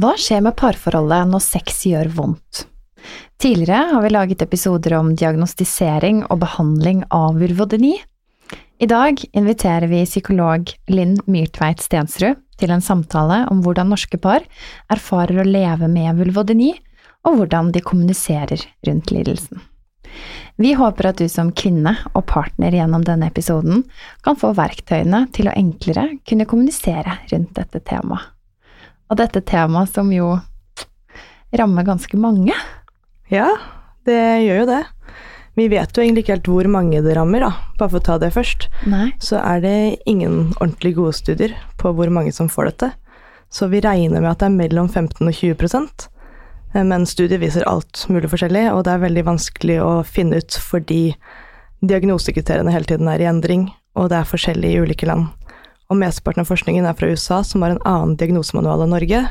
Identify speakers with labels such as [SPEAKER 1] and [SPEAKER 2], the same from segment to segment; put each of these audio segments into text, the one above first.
[SPEAKER 1] Hva skjer med parforholdet når sex gjør vondt? Tidligere har vi laget episoder om diagnostisering og behandling av vulvodyni. I dag inviterer vi psykolog Linn Myrtveit Stensrud til en samtale om hvordan norske par erfarer å leve med vulvodyni, og hvordan de kommuniserer rundt lidelsen. Vi håper at du som kvinne og partner gjennom denne episoden kan få verktøyene til å enklere kunne kommunisere rundt dette temaet. Og dette temaet som jo rammer ganske mange.
[SPEAKER 2] Ja, det gjør jo det. Vi vet jo egentlig ikke helt hvor mange det rammer, da. Bare for å ta det først.
[SPEAKER 1] Nei.
[SPEAKER 2] Så er det ingen ordentlig gode studier på hvor mange som får dette. Så vi regner med at det er mellom 15 og 20 eh, Men studiet viser alt mulig forskjellig, og det er veldig vanskelig å finne ut fordi diagnosekriteriene hele tiden er i endring, og det er forskjellig i ulike land. Og mesteparten av forskningen er fra USA, som har en annen diagnosemanual enn Norge.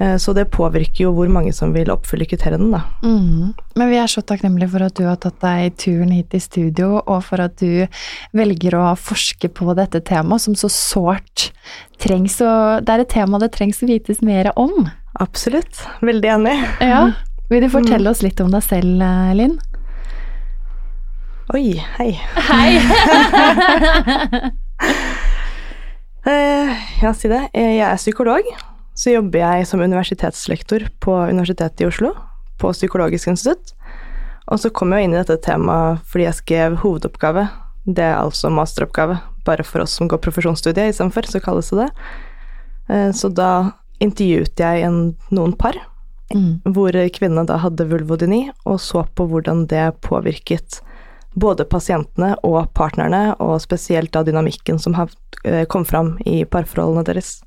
[SPEAKER 2] Eh, Så det påvirker jo hvor mange som vil oppfylle kriteriene, da.
[SPEAKER 1] Mm. Men vi er så takknemlige for at du har tatt deg turen hit i studio, og for at du velger å forske på dette temaet, som så sårt trengs å Det er et tema det trengs å vites mer om.
[SPEAKER 2] Absolutt. Veldig enig.
[SPEAKER 1] Ja. Vil du fortelle oss litt om deg selv, eh, Linn?
[SPEAKER 2] Oi, hei. Eh, ja, si det. Eh, Jeg er psykolog. Så jobber jeg som universitetslektor på Universitetet i Oslo, på Psykologisk institutt. Og så kom jeg inn i dette temaet fordi jeg skrev hovedoppgave. Det er altså masteroppgave, bare for oss som går profesjonsstudiet istedenfor, så kalles det det. Eh, Så da intervjuet jeg en, noen par,
[SPEAKER 1] Mm.
[SPEAKER 2] hvor kvinnene da hadde vulvodyni, og så på hvordan det påvirket både pasientene og partnerne, og spesielt da dynamikken som har, eh, kom fram i parforholdene deres.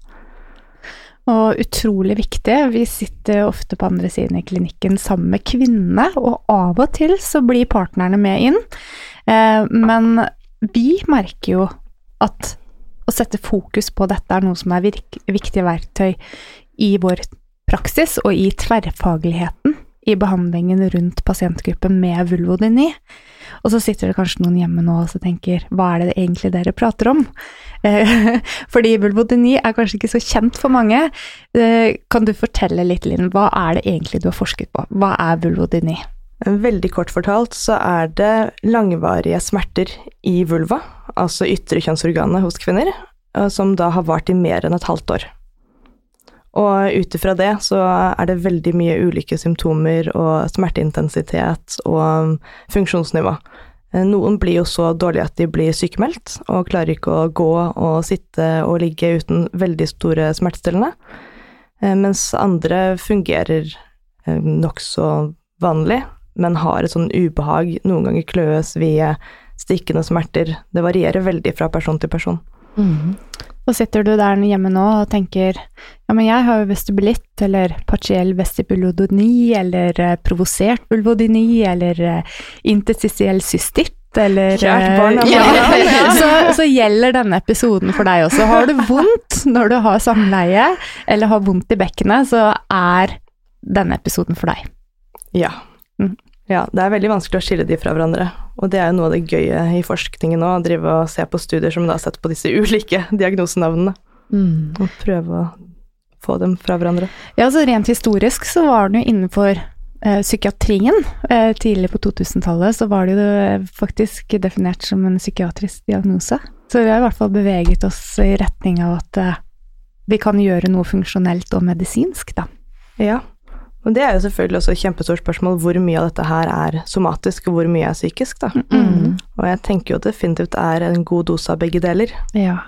[SPEAKER 3] Og utrolig viktig. Vi sitter ofte på andre siden i klinikken sammen med kvinnene, og av og til så blir partnerne med inn. Eh, men vi merker jo at å sette fokus på dette er noe som er viktige verktøy i vår praksis og i tverrfagligheten i behandlingen rundt pasientgruppen med vulvodyni. Og så sitter det kanskje noen hjemme nå og tenker hva er det egentlig dere prater om? Eh, Fordi vulvodyni er kanskje ikke så kjent for mange. Eh, Kan du fortelle litt, Linn, hva er det egentlig du har forsket på? Hva er vulvodyni?
[SPEAKER 2] Veldig kort fortalt så er det langvarige smerter i vulva, altså ytre kjønnsorganet hos kvinner, eh, som da har vart i mer enn et halvt år. Og ut ifra det så er det veldig mye ulike symptomer og smerteintensitet og funksjonsnivå. Eh, Noen blir jo så dårlige at de blir sykemeldt og klarer ikke å gå og sitte og ligge uten veldig store smertestillende, Eh, mens andre fungerer eh, nokså vanlig, men har et sånn ubehag, noen ganger kløes via stikkende smerter. Det varierer veldig fra person til person.
[SPEAKER 1] Mm.
[SPEAKER 3] Og sitter du der hjemme nå og tenker ja, men jeg har jo vestibulitt, eller partiell vestibulodoni eller eh, provosert vulvodyni, eller eh, interstitiell cystitt, eller
[SPEAKER 2] Kjært
[SPEAKER 3] eh,
[SPEAKER 2] barn av
[SPEAKER 3] ja,
[SPEAKER 2] ja.
[SPEAKER 3] så, så gjelder denne episoden for deg også. Har du vondt når du har samleie, eller har vondt i bekkenet, så er denne episoden for deg.
[SPEAKER 2] Ja.
[SPEAKER 3] Mhm.
[SPEAKER 2] Ja. Det er veldig vanskelig å skille de fra hverandre. Og det er jo noe av det gøye i forskningen nå, å drive og se på studier som da har sett på disse ulike diagnosenavnene,
[SPEAKER 1] Mm.
[SPEAKER 2] og prøve å få dem fra hverandre.
[SPEAKER 3] Ja, så rent historisk så var den jo innenfor eh, psykiatrien. Eh, tidlig på 2000-tallet så var det jo eh, faktisk definert som en psykiatrisk diagnose. Så vi har i hvert fall beveget oss i retning av at eh, vi kan gjøre noe funksjonelt og medisinsk, da.
[SPEAKER 2] Ja. Og det er jo selvfølgelig også et kjempestort spørsmål hvor mye av dette her er somatisk, og hvor mye er psykisk, da.
[SPEAKER 1] Mm.
[SPEAKER 2] Og jeg tenker jo definitivt er en god dose av begge deler.
[SPEAKER 1] Ja.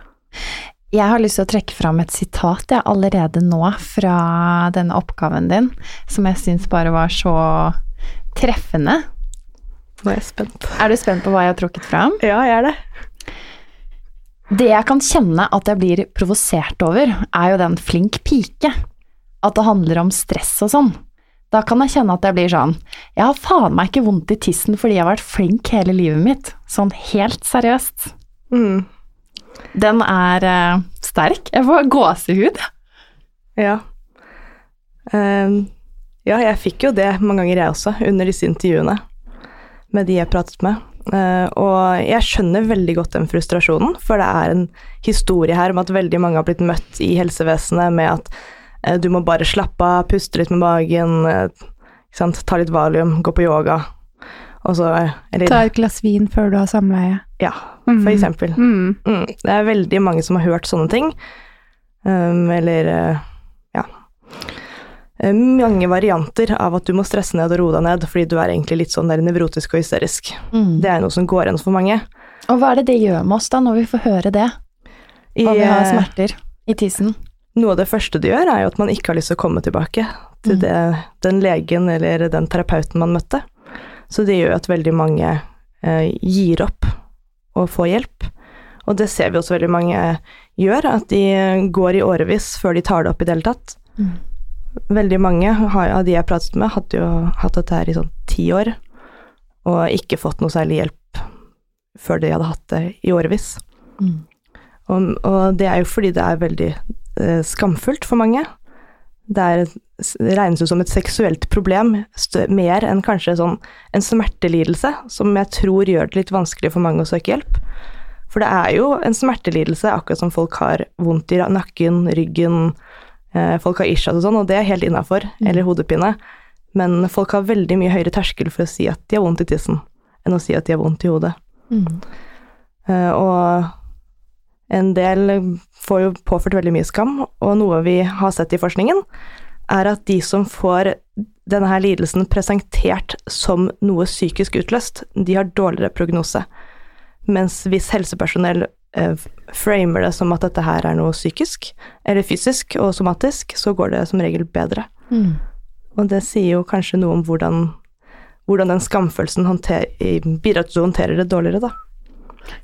[SPEAKER 1] Jeg har lyst til å trekke fram et sitat jeg allerede nå fra denne oppgaven din, som jeg syns bare var så treffende.
[SPEAKER 2] Nå er jeg spent.
[SPEAKER 1] Er du spent på hva jeg har trukket fram?
[SPEAKER 2] Ja, jeg er det.
[SPEAKER 1] Det jeg kan kjenne at jeg blir provosert over, er jo den flink pike. at det handler om stress og sånn, da kan jeg kjenne at jeg blir sånn Jeg har faen meg ikke vondt i tissen fordi jeg har vært flink hele livet mitt. Sånn helt seriøst.
[SPEAKER 2] Mm.
[SPEAKER 1] Den er uh, sterk. Jeg får gåsehud.
[SPEAKER 2] Ja. Um, ja, jeg fikk jo det mange ganger, jeg også, under disse intervjuene med de jeg pratet med. Uh, og jeg skjønner veldig godt den frustrasjonen, for det er en historie her om at veldig mange har blitt møtt i helsevesenet med at du må bare slappe av, puste litt med magen, eh, ikke sant? ta litt valium, gå på yoga, og så Eller
[SPEAKER 3] Ta et glass vin før du har samleie.
[SPEAKER 2] ja, for eksempel.
[SPEAKER 3] Mm.
[SPEAKER 2] Mm, det er veldig mange som har hørt sånne ting. Um, eller eh, ja. Eh, Mange varianter av at du må stresse ned og roe deg ned fordi du er egentlig litt sånn der nevrotisk og hysterisk.
[SPEAKER 1] Mm.
[SPEAKER 2] Det er noe som går igjen for mange.
[SPEAKER 1] Og hva er det det gjør med oss da, når vi får høre det? Og vi har
[SPEAKER 2] eh,
[SPEAKER 1] smerter i tissen?
[SPEAKER 2] Noe av det første du gjør, er jo at man ikke har lyst til å komme tilbake til
[SPEAKER 1] Mm.
[SPEAKER 2] det, den legen eller den terapeuten man møtte. Så det gjør jo at veldig mange eh, gir opp å få hjelp. Og det ser vi også veldig mange gjør, at de går i årevis før de tar det opp i det hele tatt.
[SPEAKER 1] Mm.
[SPEAKER 2] Veldig mange har, av de jeg pratet med, hadde jo hatt dette her i sånn ti år, og ikke fått noe særlig hjelp før de hadde hatt det i årevis.
[SPEAKER 1] Mm.
[SPEAKER 2] Og, og det er jo fordi det er veldig skamfullt for mange. Det er, regnes jo som et seksuelt problem, mer enn kanskje sånn en smertelidelse, som jeg tror gjør det litt vanskelig for mange å søke hjelp. For det er jo en smertelidelse, akkurat som folk har vondt i nakken, ryggen, eh, folk har ischias og sånn, og det er helt innafor, eller hodepine. Men folk har veldig mye høyere terskel for å si at de har vondt i tissen, enn å si at de har vondt i hodet.
[SPEAKER 1] Mm.
[SPEAKER 2] Eh, og en del får jo påført veldig mye skam, og noe vi har sett i forskningen, er at de som får denne her lidelsen presentert som noe psykisk utløst, de har dårligere prognose. Mens hvis helsepersonell eh, framer det som at dette her er noe psykisk, eller fysisk og somatisk, så går det som regel bedre.
[SPEAKER 1] Mm.
[SPEAKER 2] Og det sier jo kanskje noe om hvordan, hvordan den skamfølelsen bidrar til å håndtere det dårligere, da.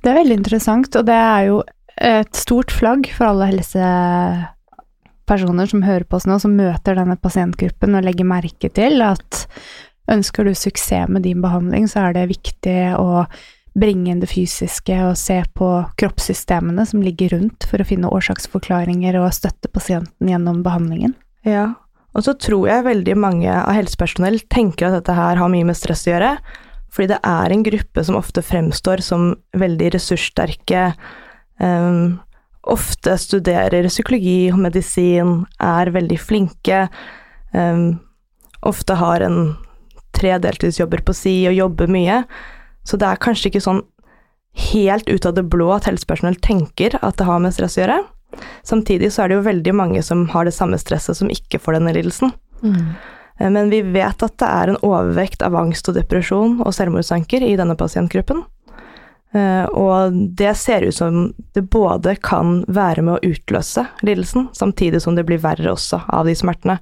[SPEAKER 3] Det er veldig interessant, og det er jo et stort flagg for alle helsepersoner som hører på oss nå, som møter denne pasientgruppen og legger merke til at ønsker du suksess med din behandling, så er det viktig å bringe inn det fysiske og se på kroppssystemene som ligger rundt for å finne årsaksforklaringer og støtte pasienten gjennom behandlingen.
[SPEAKER 2] Ja, og så tror jeg veldig mange av helsepersonell tenker at dette her har mye med stress å gjøre, fordi det er en gruppe som ofte fremstår som veldig ressurssterke, um, ofte studerer psykologi og medisin, er veldig flinke, um, ofte har en tre deltidsjobber på si og jobber mye, så det er kanskje ikke sånn helt ut av det blå at helsepersonell tenker at det har med stress å gjøre. Samtidig så er det jo veldig mange som har det samme stresset som ikke får denne lidelsen.
[SPEAKER 1] Mm.
[SPEAKER 2] Eh, Men vi vet at det er en overvekt av angst og depresjon og selvmordsanker i denne pasientgruppen. Eh, Og det ser ut som det både kan være med å utløse lidelsen, samtidig som det blir verre også av de smertene.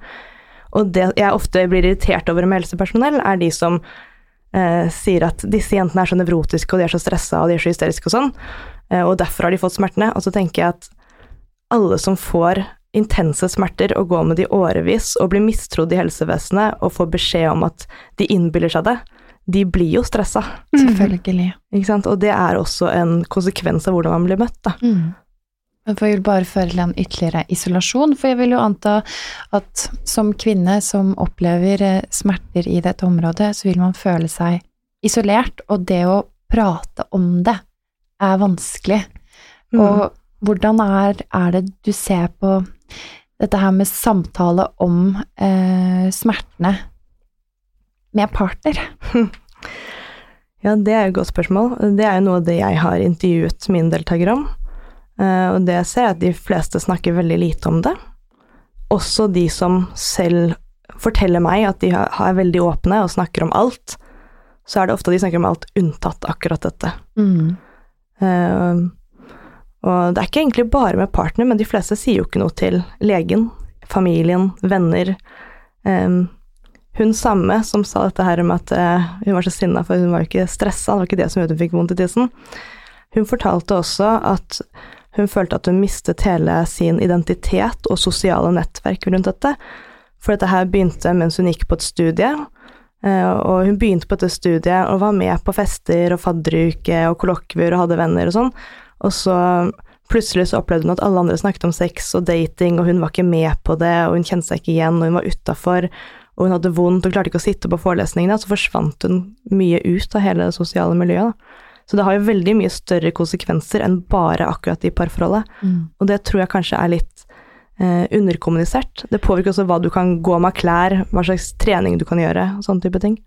[SPEAKER 2] Og det jeg ofte blir irritert over med helsepersonell, er de som eh, sier at disse jentene er så nevrotiske, og de er så stressa, og de er så hysteriske og sånn, eh, og derfor har de fått smertene. Og så tenker jeg at alle som får intense smerter og går med de årevis og blir mistrodd i helsevesenet og får beskjed om at de innbiller seg det, de blir jo stressa,
[SPEAKER 1] Selvfølgelig.
[SPEAKER 2] ikke sant. Og det er også en konsekvens av hvordan man blir møtt, da.
[SPEAKER 1] Mm. Men for jeg vil bare føre til en ytterligere isolasjon, for jeg vil jo anta at som kvinne som opplever eh, smerter i dette området, så vil man føle seg isolert, og det å prate om det er vanskelig.
[SPEAKER 2] Mm.
[SPEAKER 1] Og hvordan er, er det du ser på dette her med samtale om eh, smertene med partner?
[SPEAKER 2] Ja, det er et godt spørsmål. Det er jo noe av det jeg har intervjuet mine deltakere om. Eh, og det jeg ser er at de fleste snakker veldig lite om det. Også de som selv forteller meg at de er veldig åpne og snakker om alt, så er det ofte de snakker om alt unntatt akkurat dette.
[SPEAKER 1] Mm.
[SPEAKER 2] Eh, og det er ikke egentlig bare med partner, men de fleste sier jo ikke noe til legen, familien, venner. Eh, hun samme som sa dette her om at eh, hun var så sinna, for hun var jo ikke stressa, det var ikke det som gjorde hun fikk vondt i tissen. Hun fortalte også at hun følte at hun mistet hele sin identitet og sosiale nettverk rundt dette. For dette her begynte mens hun gikk på et studie, eh, og hun begynte på dette studiet og var med på fester og fadderuke og kollokvier og hadde venner og sånn, og så plutselig så opplevde hun at alle andre snakket om sex og dating, og hun var ikke med på det, og hun kjente seg ikke igjen, og hun var utafor, og hun hadde vondt og klarte ikke å sitte på forelesningene, så forsvant hun mye ut av hele det sosiale miljøet. Da. Så det har jo veldig mye større konsekvenser enn bare akkurat i parforholdet,
[SPEAKER 1] Mm.
[SPEAKER 2] og det tror jeg kanskje er litt eh, underkommunisert. Det påvirker også hva du kan gå med av klær, hva slags trening du kan gjøre, og sånne type ting.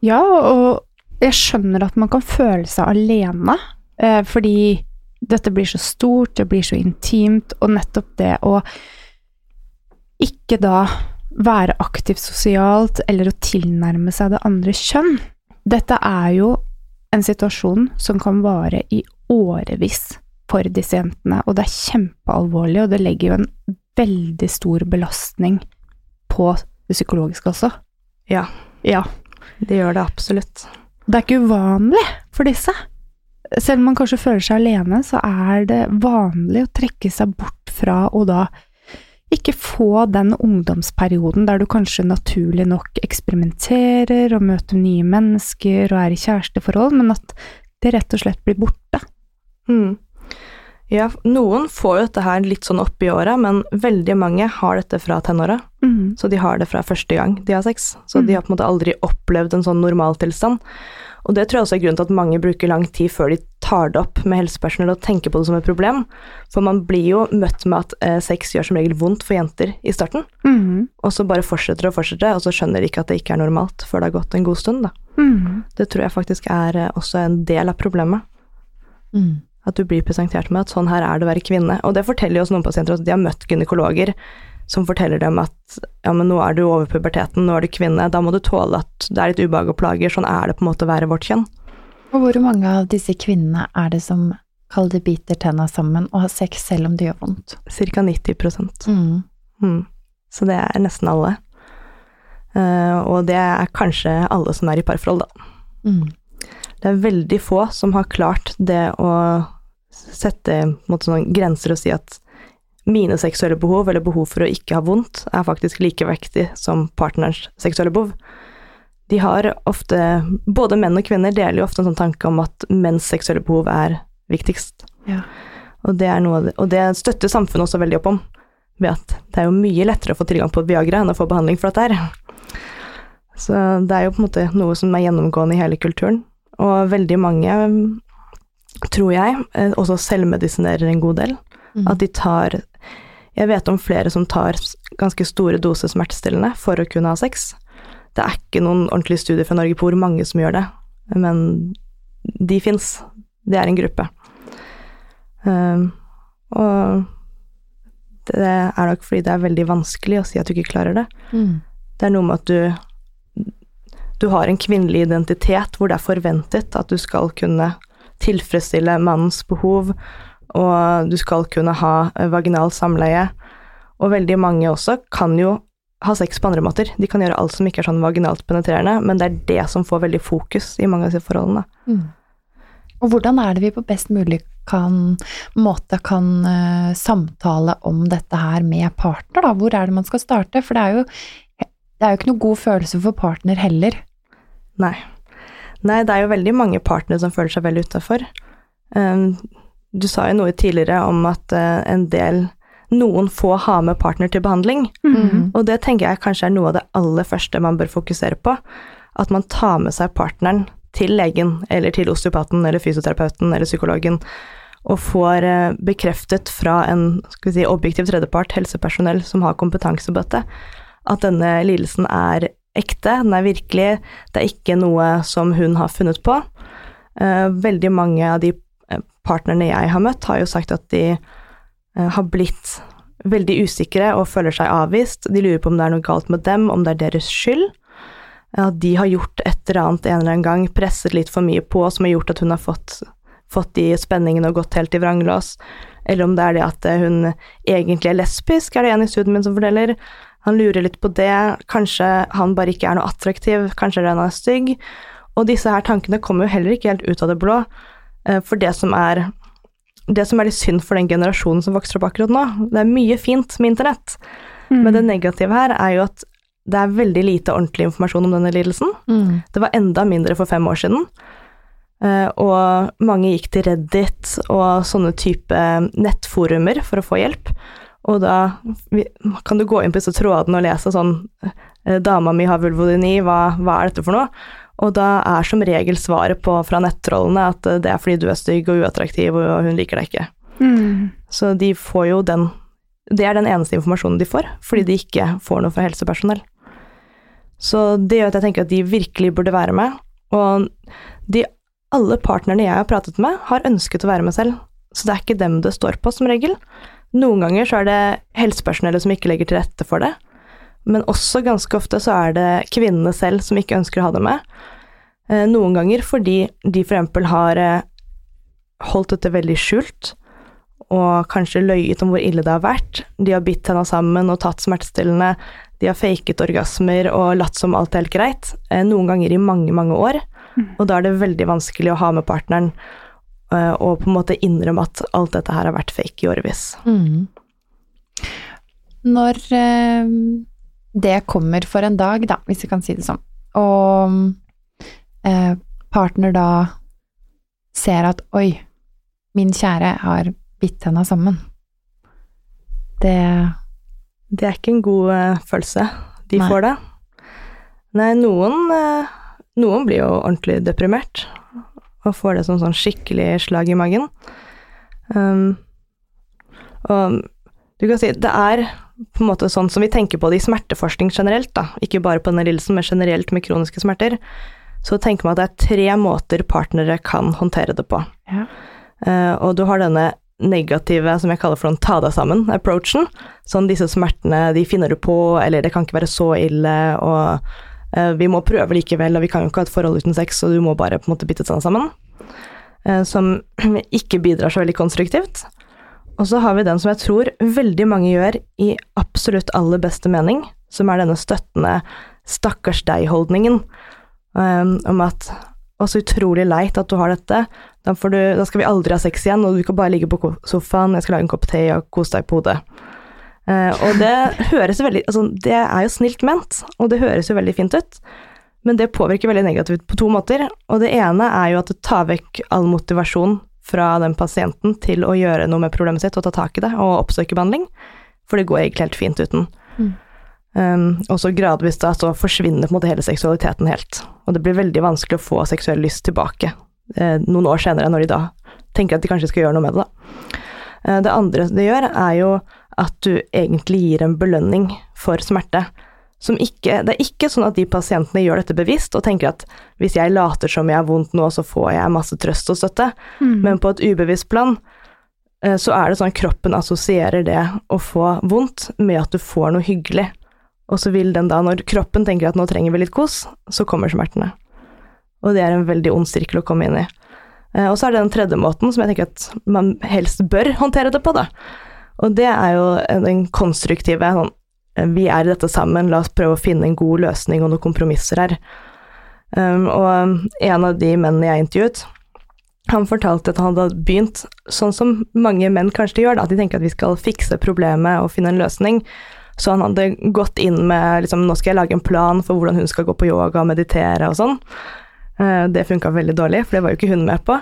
[SPEAKER 3] Ja, og jeg skjønner at man kan føle seg alene, eh, fordi dette blir så stort, det blir så intimt, og nettopp det å ikke da være aktivt sosialt eller å tilnærme seg det andre kjønn. Dette er jo en situasjon som kan vare i årevis for disse jentene, og det er kjempealvorlig, og det legger jo en veldig stor belastning på det psykologiske også.
[SPEAKER 2] Ja,
[SPEAKER 3] Ja.
[SPEAKER 2] det gjør det absolutt.
[SPEAKER 3] Det er ikke uvanlig for disse. Selv om man kanskje føler seg alene, så er det vanlig å trekke seg bort fra å da ikke få den ungdomsperioden der du kanskje naturlig nok eksperimenterer og møter nye mennesker og er i kjæresteforhold, men at det rett og slett blir borte.
[SPEAKER 2] Mm. Ja, noen får jo dette her litt sånn opp i åra, men veldig mange har dette fra tenåra.
[SPEAKER 3] Mm.
[SPEAKER 2] Så de har det fra første gang de har sex. Så de har på en måte aldri opplevd en sånn normaltilstand. Og det tror jeg også er grunnen til at mange bruker lang tid før de tar det opp med helsepersonell og tenker på det som et problem. For man blir jo møtt med at eh, sex gjør som regel vondt for jenter i starten,
[SPEAKER 3] Mm.
[SPEAKER 2] og så bare fortsetter og fortsetter, og så skjønner de ikke at det ikke er normalt før det har gått en god stund, da.
[SPEAKER 3] Mm.
[SPEAKER 2] Det tror jeg faktisk er eh, også en del av problemet.
[SPEAKER 1] Mm.
[SPEAKER 2] At du blir presentert med at sånn her er det å være kvinne. Og det forteller jo også noen pasienter at de har møtt gynekologer som forteller dem at ja, men nå er du over puberteten, nå er du kvinne, da må du tåle at det er litt ubehag og plager, sånn er det på en måte å være vårt kjønn.
[SPEAKER 1] Og hvor mange av disse kvinnene er det som kaller det biter tenna sammen og har sex selv om det gjør vondt?
[SPEAKER 2] Cirka 90
[SPEAKER 1] Mm.
[SPEAKER 2] mm. Så det er nesten alle. Uh, og det er kanskje alle som er i parforhold, da.
[SPEAKER 1] Mm.
[SPEAKER 2] Det er veldig få som har klart det å sette sånne grenser og si at mine seksuelle behov, eller behov for å ikke ha vondt, er faktisk like vektig som partnerens seksuelle behov. De har ofte, både menn og kvinner deler jo ofte en sånn tanke om at menns seksuelle behov er viktigst.
[SPEAKER 1] Ja.
[SPEAKER 2] Og det, er noe, og det støtter samfunnet også veldig opp om, ved at det er jo mye lettere å få tilgang på Viagra enn å få behandling for dette her. Så det er jo på en måte noe som er gjennomgående i hele kulturen. Og veldig mange, tror jeg, eh, også selvmedisinerer en god del.
[SPEAKER 1] Mm.
[SPEAKER 2] At de tar Jeg vet om flere som tar ganske store doser smertestillende for å kunne ha sex. Det er ikke noen ordentlige studier fra Norge på hvor mange som gjør det, men de fins. Det er en gruppe. Um, og det er nok fordi det er veldig vanskelig å si at du ikke klarer det.
[SPEAKER 1] Mm.
[SPEAKER 2] Det er noe med at du du har en kvinnelig identitet hvor det er forventet at du skal kunne tilfredsstille mannens behov, og du skal kunne ha vaginal vaginalt samleie. Og veldig mange også kan jo ha sex på andre måter. De kan gjøre alt som ikke er sånn vaginalt penetrerende, men det er det som får veldig fokus i mange av disse forholdene.
[SPEAKER 1] Mm. Og hvordan er det vi på best mulig kan, måte kan uh, samtale om dette her med partner, da? Hvor er det man skal starte? For det er jo, det er jo ikke noe god følelse for partner heller.
[SPEAKER 2] Nei. Nei, det er jo veldig mange partnere som føler seg veldig utafor. Um, du sa jo noe tidligere om at eh, en del Noen få har med partner til behandling.
[SPEAKER 3] Mm.
[SPEAKER 2] Og det tenker jeg kanskje er noe av det aller første man bør fokusere på. At man tar med seg partneren til legen, eller til osteopaten, eller fysioterapeuten, eller psykologen, og får eh, bekreftet fra en si, objektiv tredjepart, helsepersonell som har kompetanse på dette, at denne lidelsen er ekte, den er virkelig, det er ikke noe som hun har funnet på. Eh, veldig mange av de partnerne jeg har møtt, har jo sagt at de eh, har blitt veldig usikre og føler seg avvist. De lurer på om det er noe galt med dem, om det er deres skyld. At de har gjort et eller annet en eller annen gang, presset litt for mye på, som har gjort at hun har fått, fått de spenningene og gått helt i vranglås. Eller om det er det at eh, hun egentlig er lesbisk, er det en i studien min som forteller. Han lurer litt på det. Kanskje han bare ikke er noe attraktiv, kanskje han er stygg. Og disse her tankene kommer jo heller ikke helt ut av det blå. Eh, For det som er det som er litt synd for den generasjonen som vokser opp akkurat nå. Det er mye fint med internett,
[SPEAKER 3] Mm.
[SPEAKER 2] Men det negative her er jo at det er veldig lite ordentlig informasjon om denne lidelsen.
[SPEAKER 1] Mm.
[SPEAKER 2] Det var enda mindre for fem år siden. Eh, og mange gikk til Reddit og sånne type nettforumer for å få hjelp. Og da kan du gå inn på disse trådene og lese sånn eh, 'Dama mi har vulvodyni, hva, hva er dette for noe?' Og da er som regel svaret på fra nettrollene at eh, det er fordi du er stygg og uattraktiv og hun liker deg ikke.
[SPEAKER 3] Mm.
[SPEAKER 2] Så de får jo den Det er den eneste informasjonen de får, fordi de ikke får noe fra helsepersonell. Så det gjør at jeg tenker at de virkelig burde være med. Og de alle partnerne jeg har pratet med, har ønsket å være med selv. Så det er ikke dem det står på, som regel. Noen ganger så er det helsepersonellet som ikke legger til rette for det. Men også ganske ofte så er det kvinnene selv som ikke ønsker å ha det med. Eh, Noen ganger fordi de f.eks. har eh, holdt dette veldig skjult, og kanskje løyet om hvor ille det har vært. De har bitt henne sammen og tatt smertestillende. De har faket orgasmer og latt som alt er helt greit. eh, Noen ganger i mange, mange år. Og da er det veldig vanskelig å ha med partneren eh, og på en måte innrømme at alt dette her har vært fake i årevis.
[SPEAKER 1] Mm. Når eh, det kommer for en dag, da, hvis vi kan si det sånn, og eh, partner da ser at oi, min kjære har bitt henne sammen. Det
[SPEAKER 2] Det er ikke en god uh, følelse de
[SPEAKER 1] Nei.
[SPEAKER 2] får det. Nei, noen, uh, noen blir jo ordentlig deprimert og får det som sånn skikkelig slag i magen. Um, og du kan si det er på en måte sånn som vi tenker på det i smerteforskning generelt, da. Ikke bare på denne lidelsen, men generelt med kroniske smerter. Så tenker man at det er tre måter partnere kan håndtere det på.
[SPEAKER 1] Ja.
[SPEAKER 2] Uh, og du har denne negative, som jeg kaller for en ta deg sammen-approachen. Sånn disse smertene, de finner du på, eller det kan ikke være så ille, og uh, vi må prøve likevel, og vi kan jo ikke ha et forhold uten sex, så du må bare på en måte bite deg sammen. Uh, som ikke bidrar så veldig konstruktivt. Og så har vi den som jeg tror veldig mange gjør i absolutt aller beste mening, som er denne støttende stakkars deg-holdningen. Um, om at og så utrolig leit at du har dette. Da, du, da skal vi aldri ha sex igjen, og du kan bare ligge på sofaen, jeg skal lage en kopp te og kose deg på hodet. Uh, og det høres veldig altså, Det er jo snilt ment, og det høres jo veldig fint ut. Men det påvirker veldig negativt på to måter. Og det ene er jo at det tar vekk all motivasjon fra den pasienten til å gjøre noe med problemet sitt og ta tak i det og oppsøke behandling. For det går egentlig helt fint uten.
[SPEAKER 1] Mm.
[SPEAKER 2] Um, og så gradvis da så forsvinner på en måte hele seksualiteten helt. Og det blir veldig vanskelig å få seksuell lyst tilbake eh, noen år senere, når de da tenker at de kanskje skal gjøre noe med det. da. Eh, det andre det gjør, er jo at du egentlig gir en belønning for smerte. Som ikke, det er ikke sånn at de pasientene gjør dette bevisst og tenker at hvis jeg later som jeg har vondt nå, så får jeg masse trøst og støtte.
[SPEAKER 3] Mm.
[SPEAKER 2] Men på et ubevisst plan eh, så er det sånn at kroppen assosierer det å få vondt med at du får noe hyggelig. Og så vil den da, når kroppen tenker at nå trenger vi litt kos, så kommer smertene. Og det er en veldig ond sirkel å komme inn i. Eh, Og så er det den tredje måten som jeg tenker at man helst bør håndtere det på, da. Og det er jo den konstruktive sånn Vi er i dette sammen, la oss prøve å finne en god løsning og noen kompromisser her. Um, og en av de mennene jeg intervjuet, han fortalte at han hadde begynt sånn som mange menn kanskje gjør, da, at de tenker at vi skal fikse problemet og finne en løsning. Så han hadde gått inn med liksom, nå skal jeg lage en plan for hvordan hun skal gå på yoga og meditere og sånn. Uh, Det funka veldig dårlig, for det var jo ikke hun med på.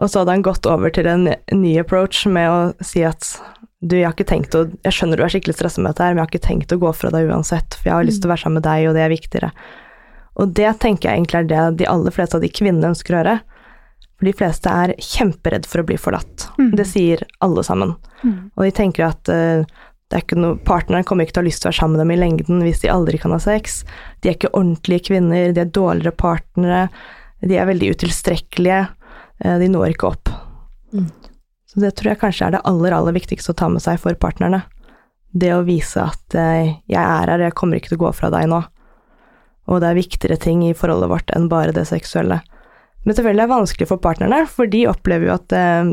[SPEAKER 2] Og så hadde han gått over til en ny approach med å si at du, jeg har ikke tenkt å Jeg skjønner du er skikkelig stressa med dette her, men jeg har ikke tenkt å gå fra deg uansett, for jeg har lyst til å være sammen med deg, og det er viktigere. Og det tenker jeg egentlig er det de aller fleste av de kvinnene ønsker å gjøre. For de fleste er kjemperedd for å bli forlatt.
[SPEAKER 3] Mm.
[SPEAKER 2] Det sier alle sammen.
[SPEAKER 3] Mm.
[SPEAKER 2] Og de tenker at uh, det er ikke noe, partneren kommer ikke til å ha lyst til å være sammen med dem i lengden hvis de aldri kan ha sex. De er ikke ordentlige kvinner, de er dårligere partnere, de er veldig utilstrekkelige, uh, de når ikke opp.
[SPEAKER 1] Mm.
[SPEAKER 2] Så det tror jeg kanskje er det aller, aller viktigste å ta med seg for partnerne. Det å vise at eh, jeg er her, jeg kommer ikke til å gå fra deg nå. Og det er viktigere ting i forholdet vårt enn bare det seksuelle. Men selvfølgelig er det vanskelig for partnerne, for de opplever jo at eh,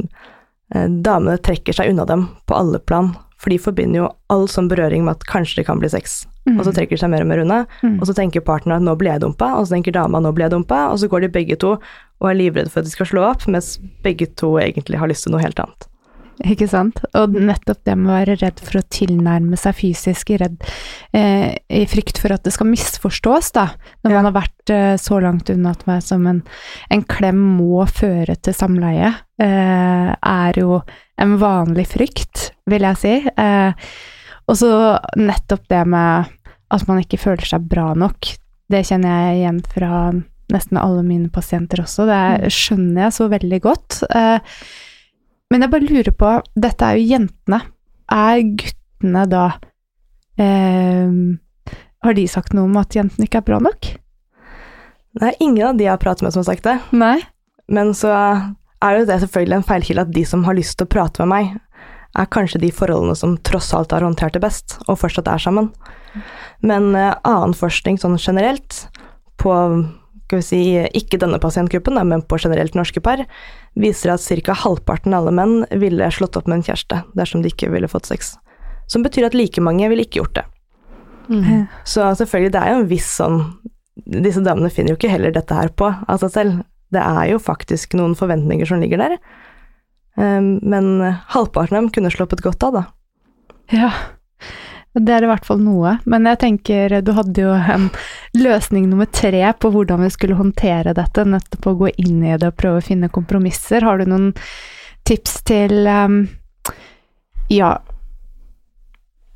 [SPEAKER 2] eh, damene trekker seg unna dem på alle plan. For de forbinder jo all sånn berøring med at kanskje det kan bli sex. Og så trekker de seg mer og mer unna.
[SPEAKER 3] Mm.
[SPEAKER 2] Og så tenker partneren at nå blir jeg dumpa, og så tenker dama nå blir jeg dumpa, og så går de begge to og er livredde for at de skal slå opp, mens begge to egentlig har lyst til noe helt annet.
[SPEAKER 3] Ikke sant? Og nettopp det med å være redd for å tilnærme seg fysisk, redd eh, i frykt for at det skal misforstås, da. Når
[SPEAKER 2] Ja.
[SPEAKER 3] man har vært eh, så langt unna at man som en, en klem må føre til samleie, eh, er jo en vanlig frykt, vil jeg si. Eh, og så nettopp det med at man ikke føler seg bra nok. Det kjenner jeg igjen fra nesten alle mine pasienter også. Det skjønner jeg så veldig godt. Eh, men jeg bare lurer på, dette er jo jentene. Er guttene da eh, Har de sagt noe om at jentene ikke er bra nok?
[SPEAKER 2] Det er ingen av de jeg har pratet med som har sagt det.
[SPEAKER 3] Nei.
[SPEAKER 2] Men så er det selvfølgelig en feilkilde at de som har lyst til å prate med meg, er kanskje de forholdene som tross alt har håndtert det best, og fortsatt er sammen. Men eh, annen forskning sånn generelt, på skal vi si, ikke denne pasientgruppen, da, men på generelt norske par, viser at ca. halvparten av alle menn ville slått opp med en kjæreste dersom de ikke ville fått sex. Som betyr at like mange ville ikke gjort det.
[SPEAKER 1] Mm.
[SPEAKER 2] Så selvfølgelig, det er jo en viss sånn Disse damene finner jo ikke heller dette her på av seg selv. Det er jo faktisk noen forventninger som ligger der. Um, men halvparten av dem kunne sluppet godt av, da.
[SPEAKER 3] Ja. Det er i hvert fall noe. Men jeg tenker, du hadde jo en løsning nummer tre på hvordan vi skulle håndtere dette, nettopp å gå inn i det og prøve å finne kompromisser. Har du noen tips til um, Ja,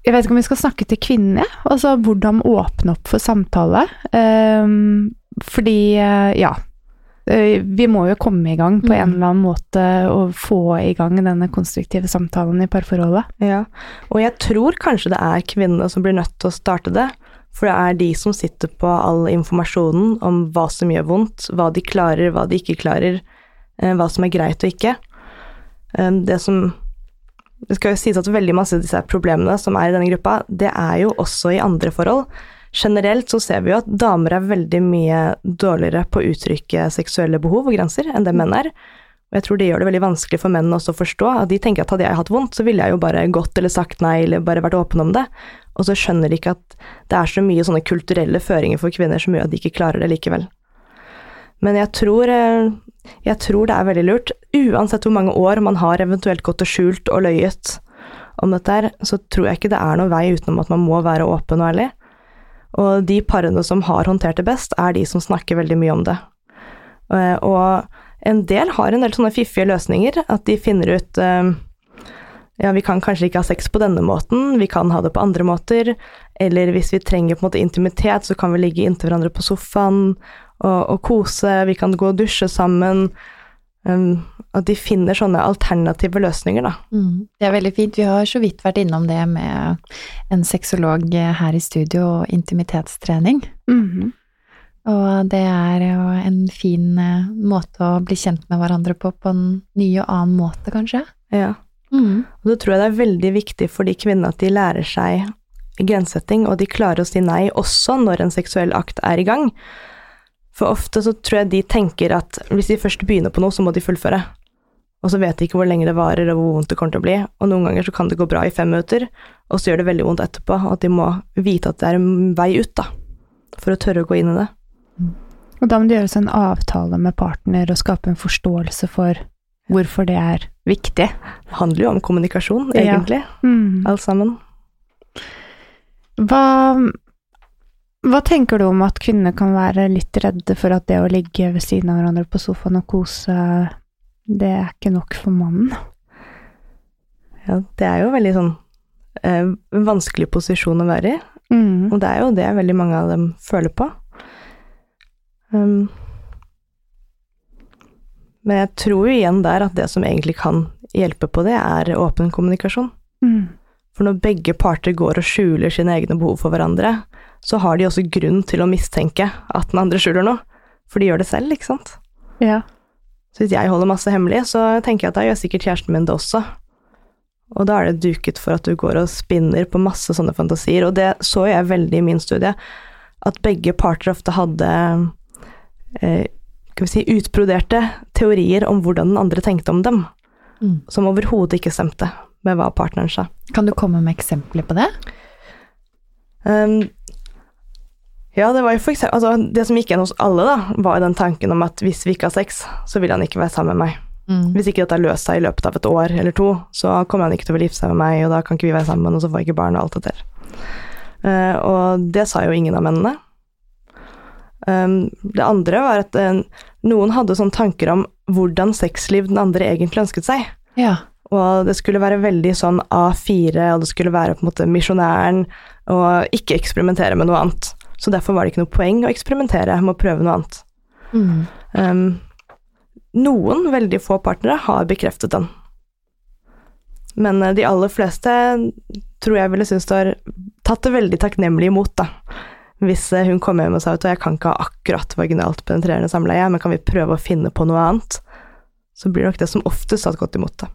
[SPEAKER 3] jeg vet ikke om vi skal snakke til kvinner, altså hvordan åpne opp for samtale. Um, fordi, eh, ja Vi må jo komme i gang på en
[SPEAKER 1] Mm.
[SPEAKER 3] eller annen måte og få i gang denne konstruktive samtalen i parforholdet.
[SPEAKER 2] Ja. Og jeg tror kanskje det er kvinnene som blir nødt til å starte det. For det er de som sitter på all informasjonen om hva som gjør vondt, hva de klarer, hva de ikke klarer, eh, hva som er greit og ikke. Eh, Det som Det skal jo sies at veldig masse av disse problemene som er i denne gruppa, det er jo også i andre forhold. Generelt så ser vi jo at damer er veldig mye dårligere på å uttrykke seksuelle behov og grenser enn det menn er. Og jeg tror det gjør det veldig vanskelig for menn også å forstå at de tenker at hadde jeg hatt vondt, så ville jeg jo bare gått eller sagt nei eller bare vært åpen om det. Og så skjønner de ikke at det er så mye sånne kulturelle føringer for kvinner som gjør at de ikke klarer det likevel. Men jeg tror, eh, jeg tror det er veldig lurt, uansett hvor mange år man har eventuelt gått og skjult og løyet om dette her, så tror jeg ikke det er noen vei utenom at man må være åpen og ærlig. Og de parene som har håndtert det best, er de som snakker veldig mye om det. Eh, Og en del har en del sånne fiffige løsninger, at de finner ut eh, ja, vi kan kanskje ikke ha sex på denne måten, vi kan ha det på andre måter, eller hvis vi trenger på en måte intimitet, så kan vi ligge inntil hverandre på sofaen og, og kose, vi kan gå og dusje sammen. Um, at de finner sånne alternative løsninger, da.
[SPEAKER 1] Mm. Det er veldig fint. Vi har så vidt vært innom det med en sexolog her i studio og intimitetstrening.
[SPEAKER 3] Mhm.
[SPEAKER 1] Og det er jo en fin eh, måte å bli kjent med hverandre på, på en ny og annen måte, kanskje.
[SPEAKER 2] Ja.
[SPEAKER 1] Mm.
[SPEAKER 2] Og da tror jeg det er veldig viktig for de kvinnene at de lærer seg grensesetting, og de klarer å si nei også når en seksuell akt er i gang. For ofte så tror jeg de tenker at hvis de først begynner på noe, så må de fullføre. Og så vet de ikke hvor lenge det varer, og hvor vondt det kommer til å bli. Og noen ganger så kan det gå bra i fem minutter, og så gjør det veldig vondt etterpå. Og at de må vite at det er en vei ut, da. For å tørre å gå inn i det.
[SPEAKER 3] Og da må det gjøres en avtale med partner og skape en forståelse for hvorfor det er viktig.
[SPEAKER 2] Det handler jo om kommunikasjon,
[SPEAKER 3] Ja.
[SPEAKER 2] egentlig.
[SPEAKER 3] Mm.
[SPEAKER 2] Alt sammen.
[SPEAKER 3] Hva, hva tenker du om at kvinner kan være litt redde for at det å ligge ved siden av hverandre på sofaen og kose, det er ikke nok for mannen?
[SPEAKER 2] Ja, det er jo veldig sånn eh, vanskelig posisjon å være i.
[SPEAKER 3] Mm.
[SPEAKER 2] Og det er jo det veldig mange av dem føler på. Um, men jeg tror jo igjen der at det som egentlig kan hjelpe på det, er åpen kommunikasjon.
[SPEAKER 3] Mm.
[SPEAKER 2] For når begge parter går og skjuler sine egne behov for hverandre, så har de også grunn til å mistenke at den andre skjuler noe. For de gjør det selv, ikke sant.
[SPEAKER 3] Ja.
[SPEAKER 2] Så hvis jeg holder masse hemmelig, så tenker jeg at da gjør sikkert kjæresten min det også. Og da er det duket for at du går og spinner på masse sånne fantasier, og det så jeg veldig i min studie, at begge parter ofte hadde eh, skal vi si, utbroderte teorier om hvordan den andre tenkte om dem,
[SPEAKER 1] Mm.
[SPEAKER 2] som overhodet ikke stemte med hva partneren sa.
[SPEAKER 1] Kan du komme med eksempler på det?
[SPEAKER 2] Um, ja, det var jo for eksempel altså, Det som gikk igjen hos alle, da, var den tanken om at hvis vi ikke har sex, så vil han ikke være sammen med meg.
[SPEAKER 1] Mm.
[SPEAKER 2] Hvis ikke dette har løst seg i løpet av et år eller to, så kommer han ikke til å gifte seg med meg, og da kan ikke vi være sammen, og så får jeg ikke barn og alt det der. Uh, og det sa jo ingen av mennene. Um, det andre var at uh, noen hadde sånne tanker om hvordan sexliv den andre egentlig ønsket seg.
[SPEAKER 1] Ja.
[SPEAKER 2] Og det skulle være veldig sånn A4, og det skulle være på en måte misjonæren, og ikke eksperimentere med noe annet. Så derfor var det ikke noe poeng å eksperimentere med å prøve noe annet.
[SPEAKER 1] Mm.
[SPEAKER 2] Um, noen, veldig få partnere, har bekreftet den. Men eh, de aller fleste tror jeg ville synes det har tatt det veldig takknemlig imot, da. Hvis eh, hun kom hjem og sa at jeg kan ikke ha akkurat vaginalt penetrerende samleie, men kan vi prøve å finne på noe annet? Så blir det nok det som oftest tatt godt imot, da.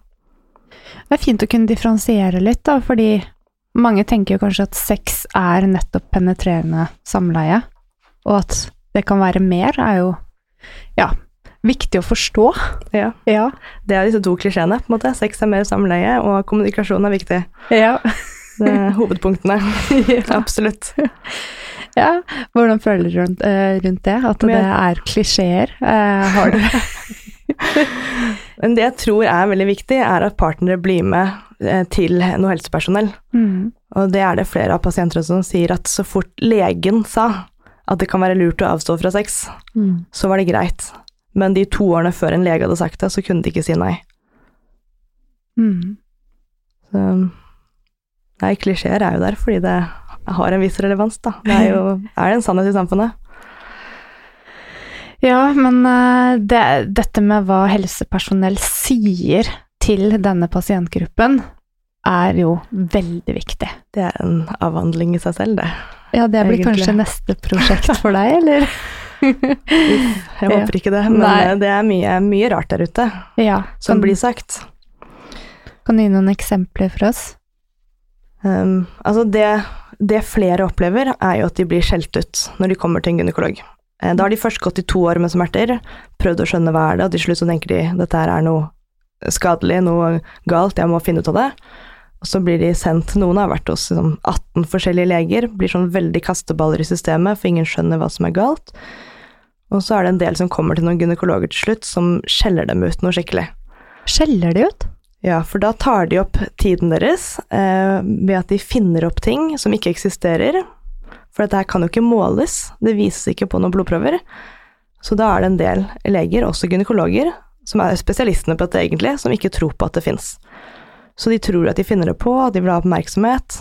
[SPEAKER 3] Det er fint å kunne differensiere litt, da, fordi mange tenker jo kanskje at sex er nettopp penetrerende samleie, og at det kan være mer, er jo ja, viktig å forstå.
[SPEAKER 2] Ja.
[SPEAKER 3] Ja.
[SPEAKER 2] Det er disse to klisjeene, på en måte. Sex er mer samleie, og kommunikasjon er viktig.
[SPEAKER 3] Ja.
[SPEAKER 2] Det er hovedpunktene. Absolutt.
[SPEAKER 3] ja. Hvordan føler du rundt, uh, rundt det? At det er klisjeer? Uh, har du
[SPEAKER 2] Men det jeg tror er veldig viktig, er at partnere blir med til noe helsepersonell.
[SPEAKER 3] mm.
[SPEAKER 2] Og det er det flere av pasientene som sier at så fort legen sa at det kan være lurt å avstå fra sex,
[SPEAKER 1] Mm.
[SPEAKER 2] så var det greit. Men de to årene før en lege hadde sagt det, så kunne de ikke si nei.
[SPEAKER 3] Mm.
[SPEAKER 2] Så nei, klisjeer er jo der fordi det har en viss relevans, da. Det er jo er det en sannhet i samfunnet.
[SPEAKER 3] Ja, men eh, det, dette med hva helsepersonell sier til denne pasientgruppen, er jo veldig viktig.
[SPEAKER 2] Det er en avhandling i seg selv, det.
[SPEAKER 3] Ja, det blir
[SPEAKER 2] Egentlig.
[SPEAKER 3] kanskje neste prosjekt for deg, eller?
[SPEAKER 2] Jeg håper ikke det, men
[SPEAKER 3] Nei.
[SPEAKER 2] eh, det er mye, mye rart der ute
[SPEAKER 3] ja.
[SPEAKER 2] som
[SPEAKER 3] Kan,
[SPEAKER 2] blir sagt.
[SPEAKER 3] kan du gi noen eksempler for oss?
[SPEAKER 2] Um, altså det, det flere opplever, er jo at de blir skjelt ut når de kommer til en gynekolog. Eh, Da har de først gått i to år med smerter, prøvd å skjønne hva er det, og til slutt så tenker de dette her er noe skadelig, noe galt, jeg må finne ut av det. Og så blir de sendt, noen har vært hos liksom, 18 forskjellige leger, blir sånn veldig kasteballer i systemet, for ingen skjønner hva som er galt. Og så er det en del som kommer til noen gynekologer til slutt, som skjeller dem ut noe skikkelig.
[SPEAKER 3] Skjeller de ut?
[SPEAKER 2] Ja, for da tar de opp tiden deres eh, ved at de finner opp ting som ikke eksisterer. For dette her kan jo ikke måles, det vises ikke på noen blodprøver. Så da er det en del leger, også gynekologer, som er spesialistene på dette egentlig, som ikke tror på at det fins. Så de tror at de finner det på, at de vil ha oppmerksomhet,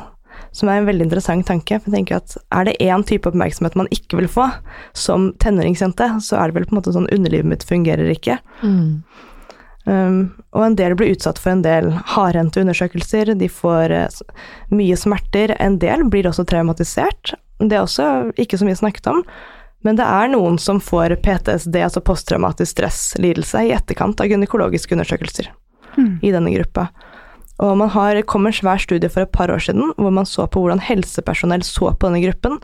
[SPEAKER 2] som er en veldig interessant tanke. For jeg tenker at er det én type oppmerksomhet man ikke vil få, som tenåringsjente, så er det vel på en måte sånn underlivet mitt fungerer ikke.
[SPEAKER 1] Mm.
[SPEAKER 2] Um, og en del blir utsatt for en del hardhendte undersøkelser, de får uh, mye smerter, en del blir også traumatisert. Det er også ikke så mye snakket om, men det er noen som får PTSD, altså posttraumatisk stresslidelse, i etterkant av gynekologiske undersøkelser
[SPEAKER 3] Mm.
[SPEAKER 2] i denne gruppa. Og man har, kom en svær studie for et par år siden hvor man så på hvordan helsepersonell så på denne gruppen.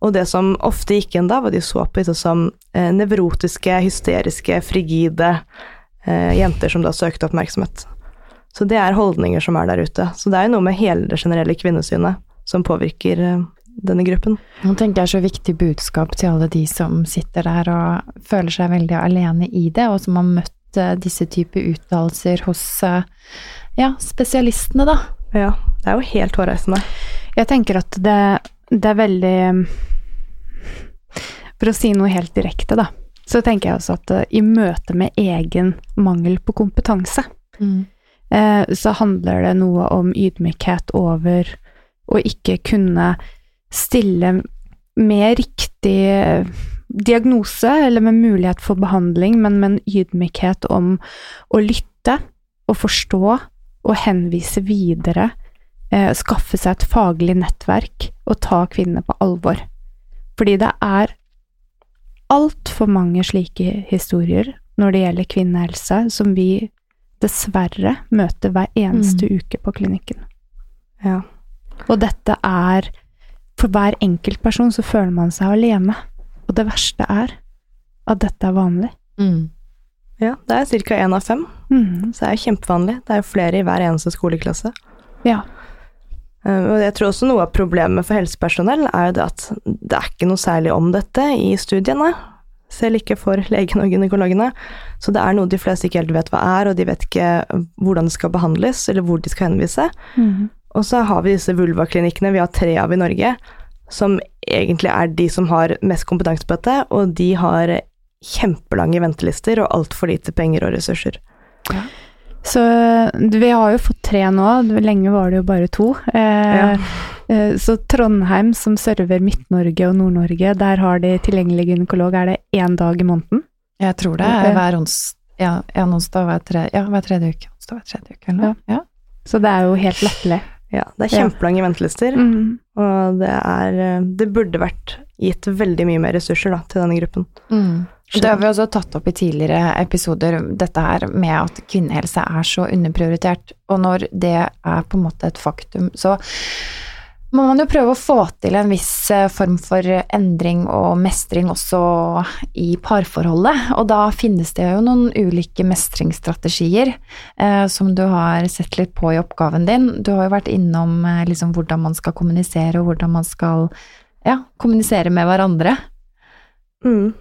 [SPEAKER 2] Og det som ofte gikk igjen da, var de så på disse som eh, nevrotiske, hysteriske, frigide eh, jenter som da søkte oppmerksomhet. Så det er holdninger som er der ute. Så det er jo noe med hele det generelle kvinnesynet som påvirker eh, denne gruppen.
[SPEAKER 1] Nå tenker jeg så viktig budskap til alle de som sitter der og føler seg veldig alene i det, og som har møtt eh, disse typer uttalelser hos eh, ja, spesialistene, da.
[SPEAKER 2] Ja, det er jo helt hårreisende.
[SPEAKER 3] Jeg tenker at det, det er veldig For å si noe helt direkte, da, så tenker jeg også at eh, i møte med egen mangel på kompetanse, mm. så handler det noe om ydmykhet over å ikke kunne stille med riktig eh, diagnose, eller med mulighet for behandling, men med en ydmykhet om å lytte og forstå og henvise videre, eh, skaffe seg et faglig nettverk og ta kvinnene på alvor. Fordi det er altfor mange slike historier når det gjelder kvinnehelse, som vi dessverre møter hver eneste uke på klinikken.
[SPEAKER 2] Ja.
[SPEAKER 3] Og dette er For hver enkelt person så føler man seg alene. Og det verste er at dette er vanlig.
[SPEAKER 1] Mm.
[SPEAKER 2] ja, det er ca. én av fem,
[SPEAKER 3] mm.
[SPEAKER 2] så det er jo kjempevanlig. Det er jo flere i hver eneste skoleklasse.
[SPEAKER 3] Ja.
[SPEAKER 2] Eh, Og jeg tror også noe av problemet for helsepersonell er jo det at det er ikke noe særlig om dette i studiene. selv ikke for legene og gynekologene. Så det er noe de fleste ikke helt vet hva er, og de vet ikke hvordan det skal behandles, eller hvor de skal henvise.
[SPEAKER 3] Mhm.
[SPEAKER 2] Og så har vi disse vulvaklinikkene, vi har tre av i Norge, som egentlig er de som har mest kompetanse på dette, og de har kjempelange ventelister og altfor lite penger og ressurser.
[SPEAKER 3] Så vi har jo fått tre nå, lenge var det jo bare to. Eh,
[SPEAKER 2] Ja.
[SPEAKER 3] eh, så Trondheim, som server Midt-Norge og Nord-Norge, der har de tilgjengelig gynekolog, er det én dag i måneden?
[SPEAKER 1] Jeg tror det er hver ons, ja, onsdag hver, tre, ja, hver tredje uke. Onsdag hver tredje uke, eller noe. Ja.
[SPEAKER 3] Så det er jo helt latterlig.
[SPEAKER 2] Ja, det er kjempelange ventelister,
[SPEAKER 3] Mm.
[SPEAKER 2] og det er Det burde vært gitt veldig mye mer ressurser da, til denne gruppen.
[SPEAKER 1] Mm. Det har vi også tatt opp i tidligere episoder, dette her med at kvinnehelse er så underprioritert. Og når det er på en måte et faktum, så må man jo prøve å få til en viss eh, form for endring og mestring også i parforholdet. Og da finnes det jo noen ulike mestringsstrategier eh, som du har sett litt på i oppgaven din. Du har jo vært innom eh, liksom hvordan man skal kommunisere, og hvordan man skal ja, kommunisere med hverandre.
[SPEAKER 2] Mm.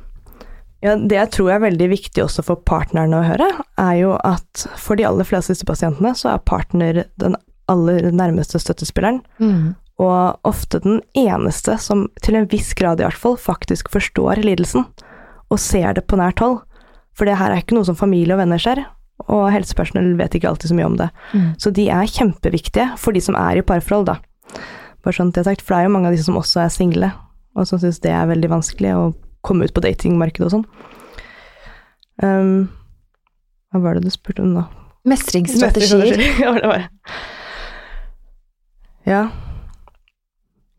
[SPEAKER 2] Ja, det jeg tror er veldig viktig også for partnerne å høre, er jo at for de aller fleste pasientene, så er partner den aller nærmeste støttespilleren,
[SPEAKER 1] Mm.
[SPEAKER 2] Og ofte den eneste som til en viss grad i hvert fall faktisk forstår lidelsen, og ser det på nært hold. For det her er ikke noe som familie og venner ser, og helsepersonell vet ikke alltid så mye om det.
[SPEAKER 1] Mm.
[SPEAKER 2] Så de er kjempeviktige for de som er i parforhold, da. Bare sånn at jeg har sagt, for det er jo mange av disse som også er single, og som syns det er veldig vanskelig å komme ut på datingmarkedet og sånn. Um, hva var det du spurte om nå?
[SPEAKER 1] Mestringsstrategier.
[SPEAKER 2] ja, det var det. Ja.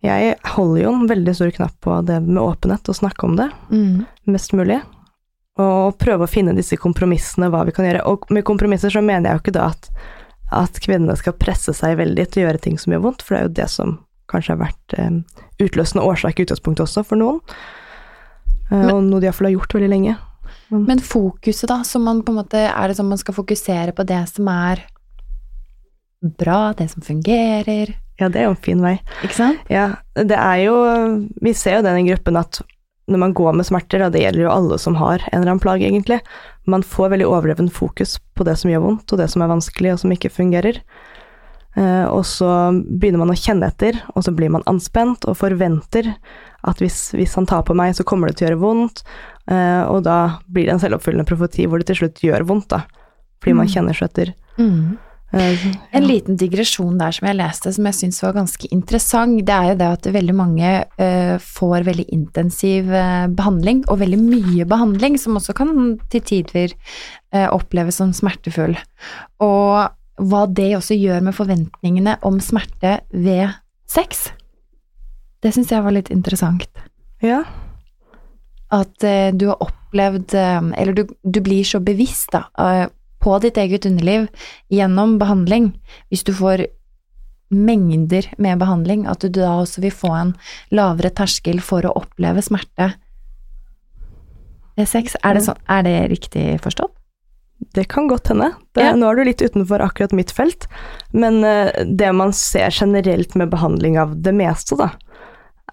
[SPEAKER 2] Jeg holder jo en veldig stor knapp på det med åpenhet, og snakke om det
[SPEAKER 1] Mm.
[SPEAKER 2] mest mulig. Og prøve å finne disse kompromissene, hva vi kan gjøre. Og med kompromisser så mener jeg jo ikke da at, at kvinnene skal presse seg veldig til å gjøre ting som gjør vondt, for det er jo det som kanskje har vært eh, utløsende årsak i utgangspunktet også for noen. Eh,
[SPEAKER 1] Men-
[SPEAKER 2] og noe de iallfall har gjort veldig lenge.
[SPEAKER 1] Men fokuset, da, som man på en måte Er det sånn man skal fokusere på det som er bra, det som fungerer,
[SPEAKER 2] Ja, det er jo en fin vei.
[SPEAKER 1] ikke sant?
[SPEAKER 2] Ja, det er jo Vi ser jo den i gruppen at når man går med smerter, og det gjelder jo alle som har en eller annen plage, egentlig, man får veldig overdreven fokus på det som gjør vondt, og det som er vanskelig, og som ikke fungerer. Eh, og så begynner man å kjenne etter, og så blir man anspent og forventer at hvis, hvis han tar på meg, så kommer det til å gjøre vondt. Eh, og da blir det en selvoppfyllende profeti hvor det til slutt gjør vondt, da. Fordi man
[SPEAKER 1] Mm.
[SPEAKER 2] kjenner så etter.
[SPEAKER 1] Mm.
[SPEAKER 2] Eh,
[SPEAKER 1] En liten digresjon der som jeg leste, som jeg syns var ganske interessant, det er jo det at veldig mange uh, får veldig intensiv uh, behandling, og veldig mye behandling, som også kan til tider uh, oppleves som smertefull. Og hva det også gjør med forventningene om smerte ved sex, det syns jeg var litt interessant.
[SPEAKER 2] ja.
[SPEAKER 1] At du har opplevd Eller du, du blir så bevisst da, på ditt eget underliv gjennom behandling. Hvis du får mengder med behandling, at du da også vil få en lavere terskel for å oppleve smerte ved sex. Er det, sånn, er det riktig forstått?
[SPEAKER 2] Det kan godt hende. Det,
[SPEAKER 1] Ja.
[SPEAKER 2] Nå er du litt utenfor akkurat mitt felt, men eh, det man ser generelt med behandling av det meste, da,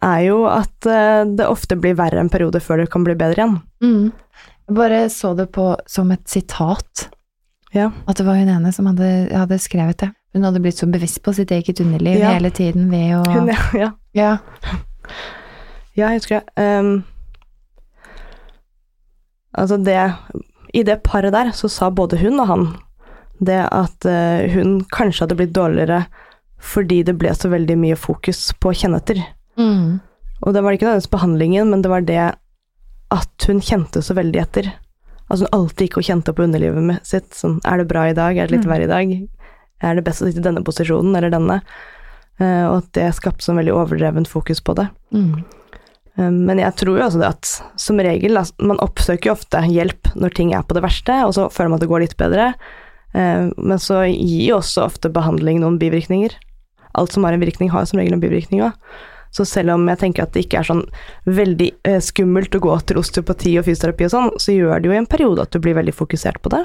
[SPEAKER 2] er jo at eh, det ofte blir verre en periode før det kan bli bedre igjen.
[SPEAKER 1] Mm. Jeg bare så det på som et sitat.
[SPEAKER 2] Ja.
[SPEAKER 1] At det var hun ene som hadde, hadde skrevet det. Hun hadde blitt så bevisst på sitt eget underliv
[SPEAKER 2] Ja.
[SPEAKER 1] hele tiden ved å
[SPEAKER 2] Hun, ja, ja.
[SPEAKER 1] Ja.
[SPEAKER 2] jeg husker det. Um, altså det I det paret der så sa både hun og han det at uh, hun kanskje hadde blitt dårligere fordi det ble så veldig mye fokus på å kjenne etter.
[SPEAKER 1] Mm.
[SPEAKER 2] Og det var ikke nødvendigvis behandlingen, men det var det at hun kjente så veldig etter. Altså hun alltid gikk og kjente på underlivet med sitt. Sånn, er det bra i dag? Er det litt
[SPEAKER 3] Mm.
[SPEAKER 2] verre i dag? Er det best å sitte i denne posisjonen eller denne? Uh, og at det skapte sånn veldig overdrevent fokus på det.
[SPEAKER 1] Mm.
[SPEAKER 2] Uh, men jeg tror jo altså det at som regel, altså, man oppsøker jo ofte hjelp når ting er på det verste, og så føler man at det går litt bedre. Uh, men så gir jo også ofte behandling noen bivirkninger. Alt som har en virkning, har som regel en bivirkning òg. Så selv om jeg tenker at det ikke er sånn veldig eh, skummelt å gå til osteopati og fysioterapi og sånn, så gjør det jo i en periode at du blir veldig fokusert på det.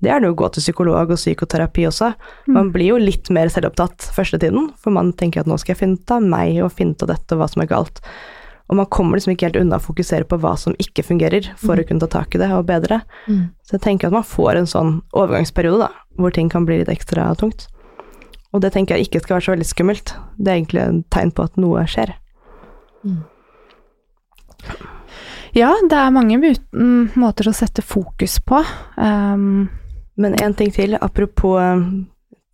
[SPEAKER 2] Det er det å gå til psykolog og psykoterapi også. Man blir jo litt mer selvopptatt første tiden, for man tenker at nå skal jeg finne ut av meg og finne ut av dette og hva som er galt. Og man kommer liksom ikke helt unna å fokusere på hva som ikke fungerer, for
[SPEAKER 1] Mm.
[SPEAKER 2] å kunne ta tak i det og bedre.
[SPEAKER 1] Mm.
[SPEAKER 2] Så jeg tenker at man får en sånn overgangsperiode, da, hvor ting kan bli litt ekstra tungt. Og det tenker jeg ikke skal være så veldig skummelt. Det er egentlig et tegn på at noe skjer.
[SPEAKER 3] Ja, det er mange mm, måter å sette fokus på. Um,
[SPEAKER 2] Men en ting til, apropos eh,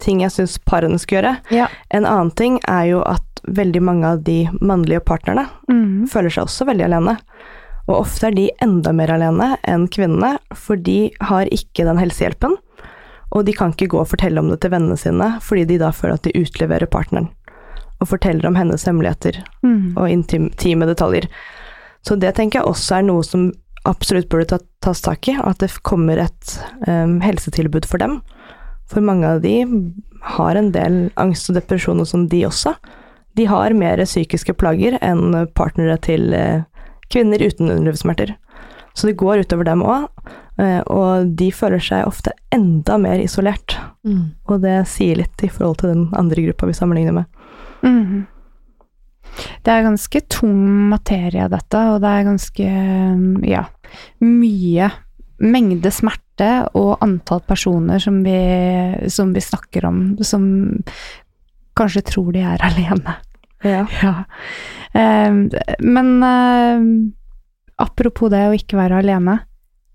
[SPEAKER 2] ting jeg syns parene skal gjøre.
[SPEAKER 1] Ja.
[SPEAKER 2] En annen ting er jo at veldig mange av de mannlige partnerne
[SPEAKER 3] mm,
[SPEAKER 2] føler seg også veldig alene. Og ofte er de enda mer alene enn kvinnene, for de har ikke den helsehjelpen. Og de kan ikke gå og fortelle om det til vennene sine, fordi de da føler at de utleverer partneren. Og forteller om hennes hemmeligheter
[SPEAKER 3] mm,
[SPEAKER 2] og intime detaljer. Så det tenker jeg også er noe som absolutt burde ta, tas tak i, at det kommer et um, helsetilbud for dem. For mange av de har en del angst og depresjon og sånn, de også. De har mer psykiske plager enn partnere til eh, kvinner uten underlivssmerter. Så det går utover dem òg, og de føler seg ofte enda mer isolert.
[SPEAKER 1] Mm.
[SPEAKER 2] Og det sier litt i forhold til den andre gruppa vi sammenligner med.
[SPEAKER 3] Mm. Det er ganske tung materie, dette, og det er ganske um, ja, mye mengde smerte og antall personer som vi, som vi snakker om, som kanskje tror de er alene.
[SPEAKER 2] Ja.
[SPEAKER 3] Ja. Um, men um, apropos det å ikke være alene.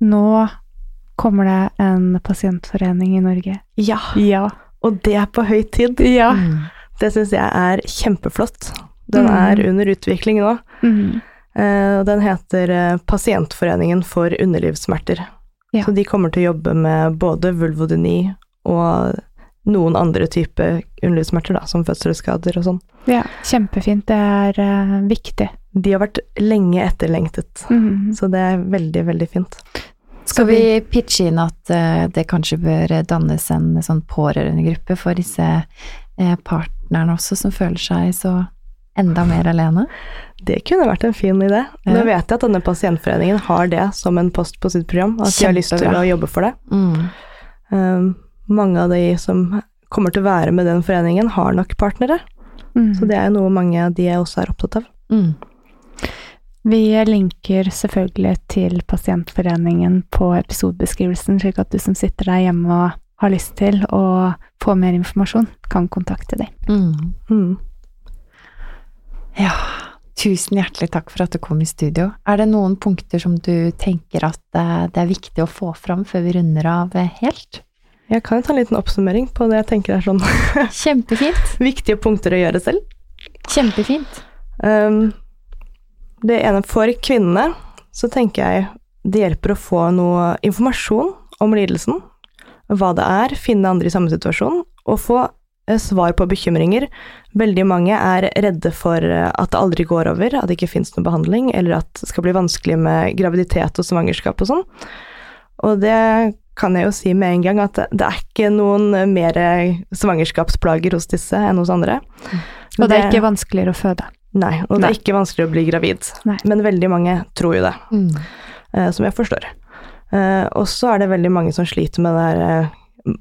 [SPEAKER 3] Nå kommer det en pasientforening i Norge.
[SPEAKER 2] ja.
[SPEAKER 3] Ja.
[SPEAKER 2] Og det er på høy tid.
[SPEAKER 3] Ja.
[SPEAKER 1] Mm.
[SPEAKER 2] Det syns jeg er kjempeflott. Den
[SPEAKER 3] Mm.
[SPEAKER 2] er under utvikling nå.
[SPEAKER 3] Mhm.
[SPEAKER 2] Eh, Den heter eh, Pasientforeningen for underlivssmerter.
[SPEAKER 3] Ja.
[SPEAKER 2] Så de kommer til å jobbe med både vulvodyni og noen andre typer underlivssmerter, da, som fødselsskader og sånn.
[SPEAKER 3] ja. Kjempefint. Det er uh, viktig.
[SPEAKER 2] De har vært lenge etterlengtet,
[SPEAKER 3] Mhm.
[SPEAKER 2] så det er veldig, veldig fint.
[SPEAKER 1] Skal vi pitche inn at eh, det kanskje bør dannes en sånn pårørendegruppe for disse eh, partnerne også, som føler seg så enda mer alene?
[SPEAKER 2] Det kunne vært en fin idé. Nå vet jeg at denne pasientforeningen har det som en post på sitt program, at de har lyst til å jobbe for det.
[SPEAKER 1] Mm.
[SPEAKER 2] Um, mange av de som kommer til å være med den foreningen, har nok partnere.
[SPEAKER 3] Mm.
[SPEAKER 2] Så det er jo noe mange av de også er opptatt av.
[SPEAKER 1] Mm.
[SPEAKER 3] Vi linker selvfølgelig til pasientforeningen på episodebeskrivelsen, slik at du som sitter der hjemme og har lyst til å få mer informasjon, kan kontakte dem.
[SPEAKER 1] Mm.
[SPEAKER 2] Mm.
[SPEAKER 1] Ja, tusen hjertelig takk for at du kom i studio. Er det noen punkter som du tenker at eh, det er viktig å få fram før vi runder av eh, helt?
[SPEAKER 2] Jeg kan jo ta en liten oppsummering på det jeg tenker er sånn
[SPEAKER 1] Kjempefint.
[SPEAKER 2] viktige punkter å gjøre selv.
[SPEAKER 1] Kjempefint.
[SPEAKER 2] Um, det ene for kvinnene, så tenker jeg det hjelper å få noe informasjon om lidelsen, hva det er, finne andre i samme situasjon, og få eh, svar på bekymringer. Veldig mange er redde for eh, at det aldri går over, at det ikke fins noen behandling, eller at det skal bli vanskelig med graviditet og svangerskap og sånn. Og det kan jeg jo si med en gang, at det, det er ikke noen eh, mer svangerskapsplager hos disse enn hos andre.
[SPEAKER 3] Og det er ikke vanskeligere å føde.
[SPEAKER 2] Nei, og det er ikke vanskeligere å bli gravid.
[SPEAKER 3] Nei.
[SPEAKER 2] Men veldig mange tror jo det,
[SPEAKER 1] Mm.
[SPEAKER 2] eh, som jeg forstår. Eh, og så er det veldig mange som sliter med det eh,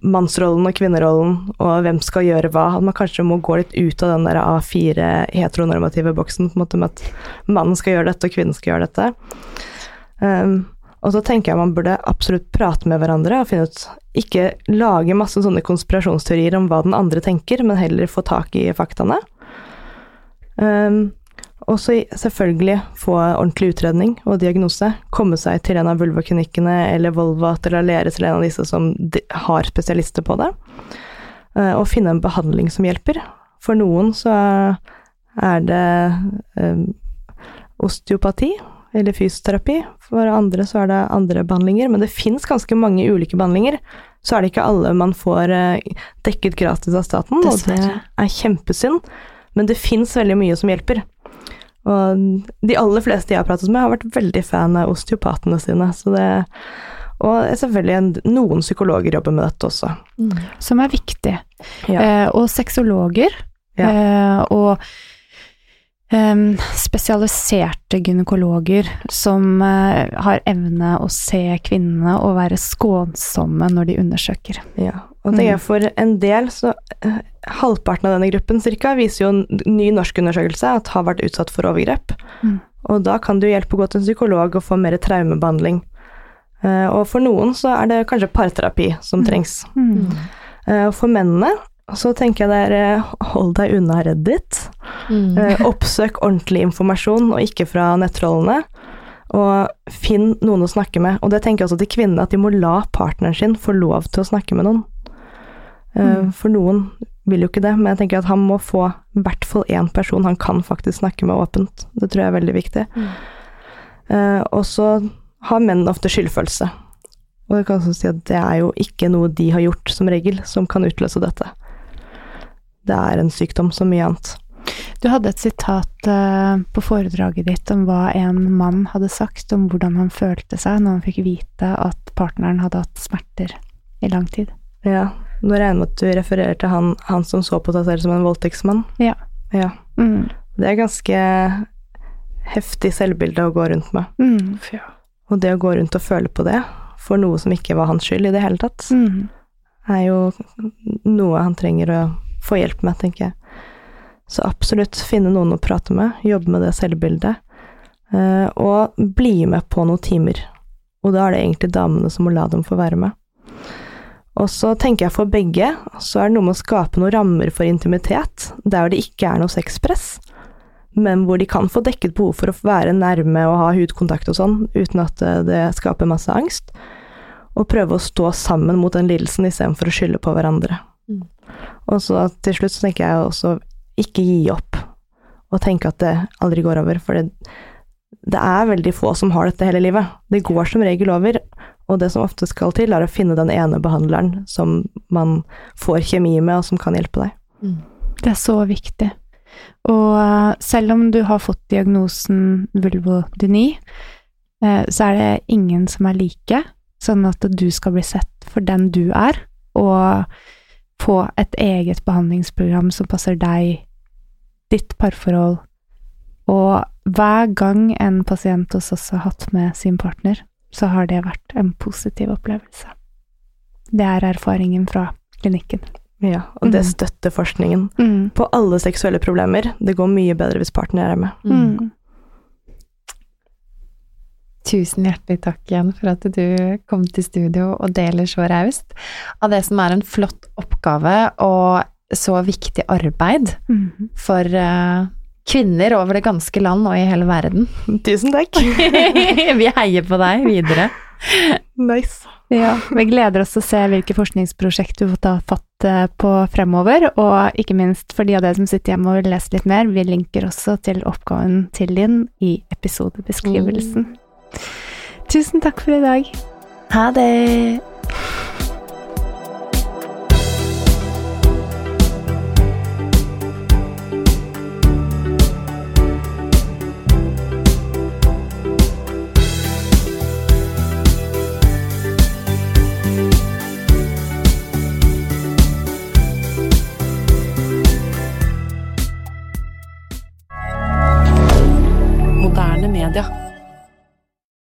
[SPEAKER 2] mannsrollen og kvinnerollen, og hvem skal gjøre hva. At man kanskje må gå litt ut av den der A4 heteronormative boksen, på en måte med at mannen skal gjøre dette og kvinnen skal gjøre dette. Um, og så tenker jeg man burde absolutt prate med hverandre og finne ut Ikke lage masse sånne konspirasjonsteorier om hva den andre tenker, men heller få tak i faktaene. Um, og så selvfølgelig få ordentlig utredning og diagnose. Komme seg til en av vulvaklinikkene eller Volvat eller Aleris eller en av disse som har spesialister på det. Eh, Og finne en behandling som hjelper. For noen så er det eh, osteopati eller fysioterapi. For andre så er det andre behandlinger. Men det fins ganske mange ulike behandlinger. Så er det ikke alle man får eh, dekket gratis av staten, og det er kjempesynd. Men det fins veldig mye som hjelper. Og de aller fleste jeg har pratet med, har vært veldig fan av osteopatene sine. Så det, og selvfølgelig en, noen psykologer jobber med dette også.
[SPEAKER 1] Mm.
[SPEAKER 3] Som er viktig.
[SPEAKER 2] Ja.
[SPEAKER 3] Eh, og sexologer.
[SPEAKER 2] Ja.
[SPEAKER 3] Eh, og em, spesialiserte gynekologer som uh, har evne å se kvinnene og være skånsomme når de undersøker.
[SPEAKER 2] Ja, og det er for en del, så uh, halvparten av denne gruppen cirka, viser jo en ny norsk undersøkelse at har vært utsatt for overgrep.
[SPEAKER 3] Mm.
[SPEAKER 2] Og da kan det jo hjelpe å gå til en psykolog og få mer traumebehandling. Uh, og for noen så er det kanskje parterapi som trengs.
[SPEAKER 3] Mm.
[SPEAKER 2] Eh, for mennene så tenker jeg det er eh, hold deg unna Reddit.
[SPEAKER 1] Mm.
[SPEAKER 2] Eh, Oppsøk ordentlig informasjon, og ikke fra nettrollene. Og finn noen å snakke med. Og det tenker jeg også til kvinnene, at de må la partneren sin få lov til å snakke med noen. Eh,
[SPEAKER 3] Mm.
[SPEAKER 2] For noen vil jo ikke det, men jeg tenker at han må få i hvert fall én person han kan faktisk snakke med åpent. Det tror jeg er veldig viktig.
[SPEAKER 1] Mm.
[SPEAKER 2] Eh, og så har menn ofte skyldfølelse. Og jeg kan også si at det er jo ikke noe de har gjort, som regel, som kan utløse dette. Det er en sykdom som mye annet.
[SPEAKER 3] Du hadde et sitat eh, på foredraget ditt om hva en mann hadde sagt om hvordan han følte seg når han fikk vite at partneren hadde hatt smerter i lang tid.
[SPEAKER 2] Ja, nå regner jeg med at du refererer til han, han som så på seg selv som en voldtektsmann.
[SPEAKER 3] Ja.
[SPEAKER 2] Ja.
[SPEAKER 3] Mm.
[SPEAKER 2] Det er ganske heftig selvbilde å gå rundt med.
[SPEAKER 3] Mm.
[SPEAKER 2] Og det å gå rundt og føle på det, for noe som ikke var hans skyld i det hele tatt,
[SPEAKER 3] Mm.
[SPEAKER 2] er jo noe han trenger å få hjelp med, tenker jeg. Så absolutt finne noen å prate med, jobbe med det selvbildet, eh, og bli med på noen timer. Og da er det egentlig damene som må la dem få være med. Og så tenker jeg for begge, så er det noe med å skape noen rammer for intimitet, der det ikke er noe sexpress, men hvor de kan få dekket behov for å være nærme og ha hudkontakt og sånn, uten at eh, det skaper masse angst. Og prøve å stå sammen mot den lidelsen istedenfor å skylde på hverandre.
[SPEAKER 1] Mm.
[SPEAKER 2] Og så til slutt så tenker jeg også ikke gi opp, og tenke at det aldri går over, for det, det er veldig få som har dette hele livet. Det går som regel over, og det som ofte skal til, er å finne den ene behandleren som man får kjemi med, og som kan hjelpe deg.
[SPEAKER 1] Mm.
[SPEAKER 3] Det er så viktig. Og eh, selv om du har fått diagnosen vulvodyni, eh, så er det ingen som er like, sånn at du skal bli sett for den du er, og få et eget behandlingsprogram som passer deg, ditt parforhold. Og hver gang en pasient hos oss har hatt med sin partner, så har det vært en positiv opplevelse. Det er erfaringen fra klinikken.
[SPEAKER 2] Ja, og det
[SPEAKER 3] Mhm.
[SPEAKER 2] støtter forskningen.
[SPEAKER 3] Mm.
[SPEAKER 2] På alle seksuelle problemer. Det går mye bedre hvis partner er med.
[SPEAKER 3] Mm.
[SPEAKER 1] Tusen hjertelig takk igjen for at du kom til studio og deler så raust av det som er en flott oppgave og så viktig arbeid
[SPEAKER 3] Mm.
[SPEAKER 1] for uh, kvinner over det ganske land og i hele verden.
[SPEAKER 2] Tusen takk.
[SPEAKER 1] Vi heier på deg videre.
[SPEAKER 2] nice.
[SPEAKER 3] Ja, vi gleder oss til å se hvilke forskningsprosjekt du får ta fatt eh, på fremover, og ikke minst for de av dere som sitter hjemme og vil lese litt mer, vi linker også til oppgaven til din i episodebeskrivelsen. Tusen takk for i dag.
[SPEAKER 1] Ha det. D'accord.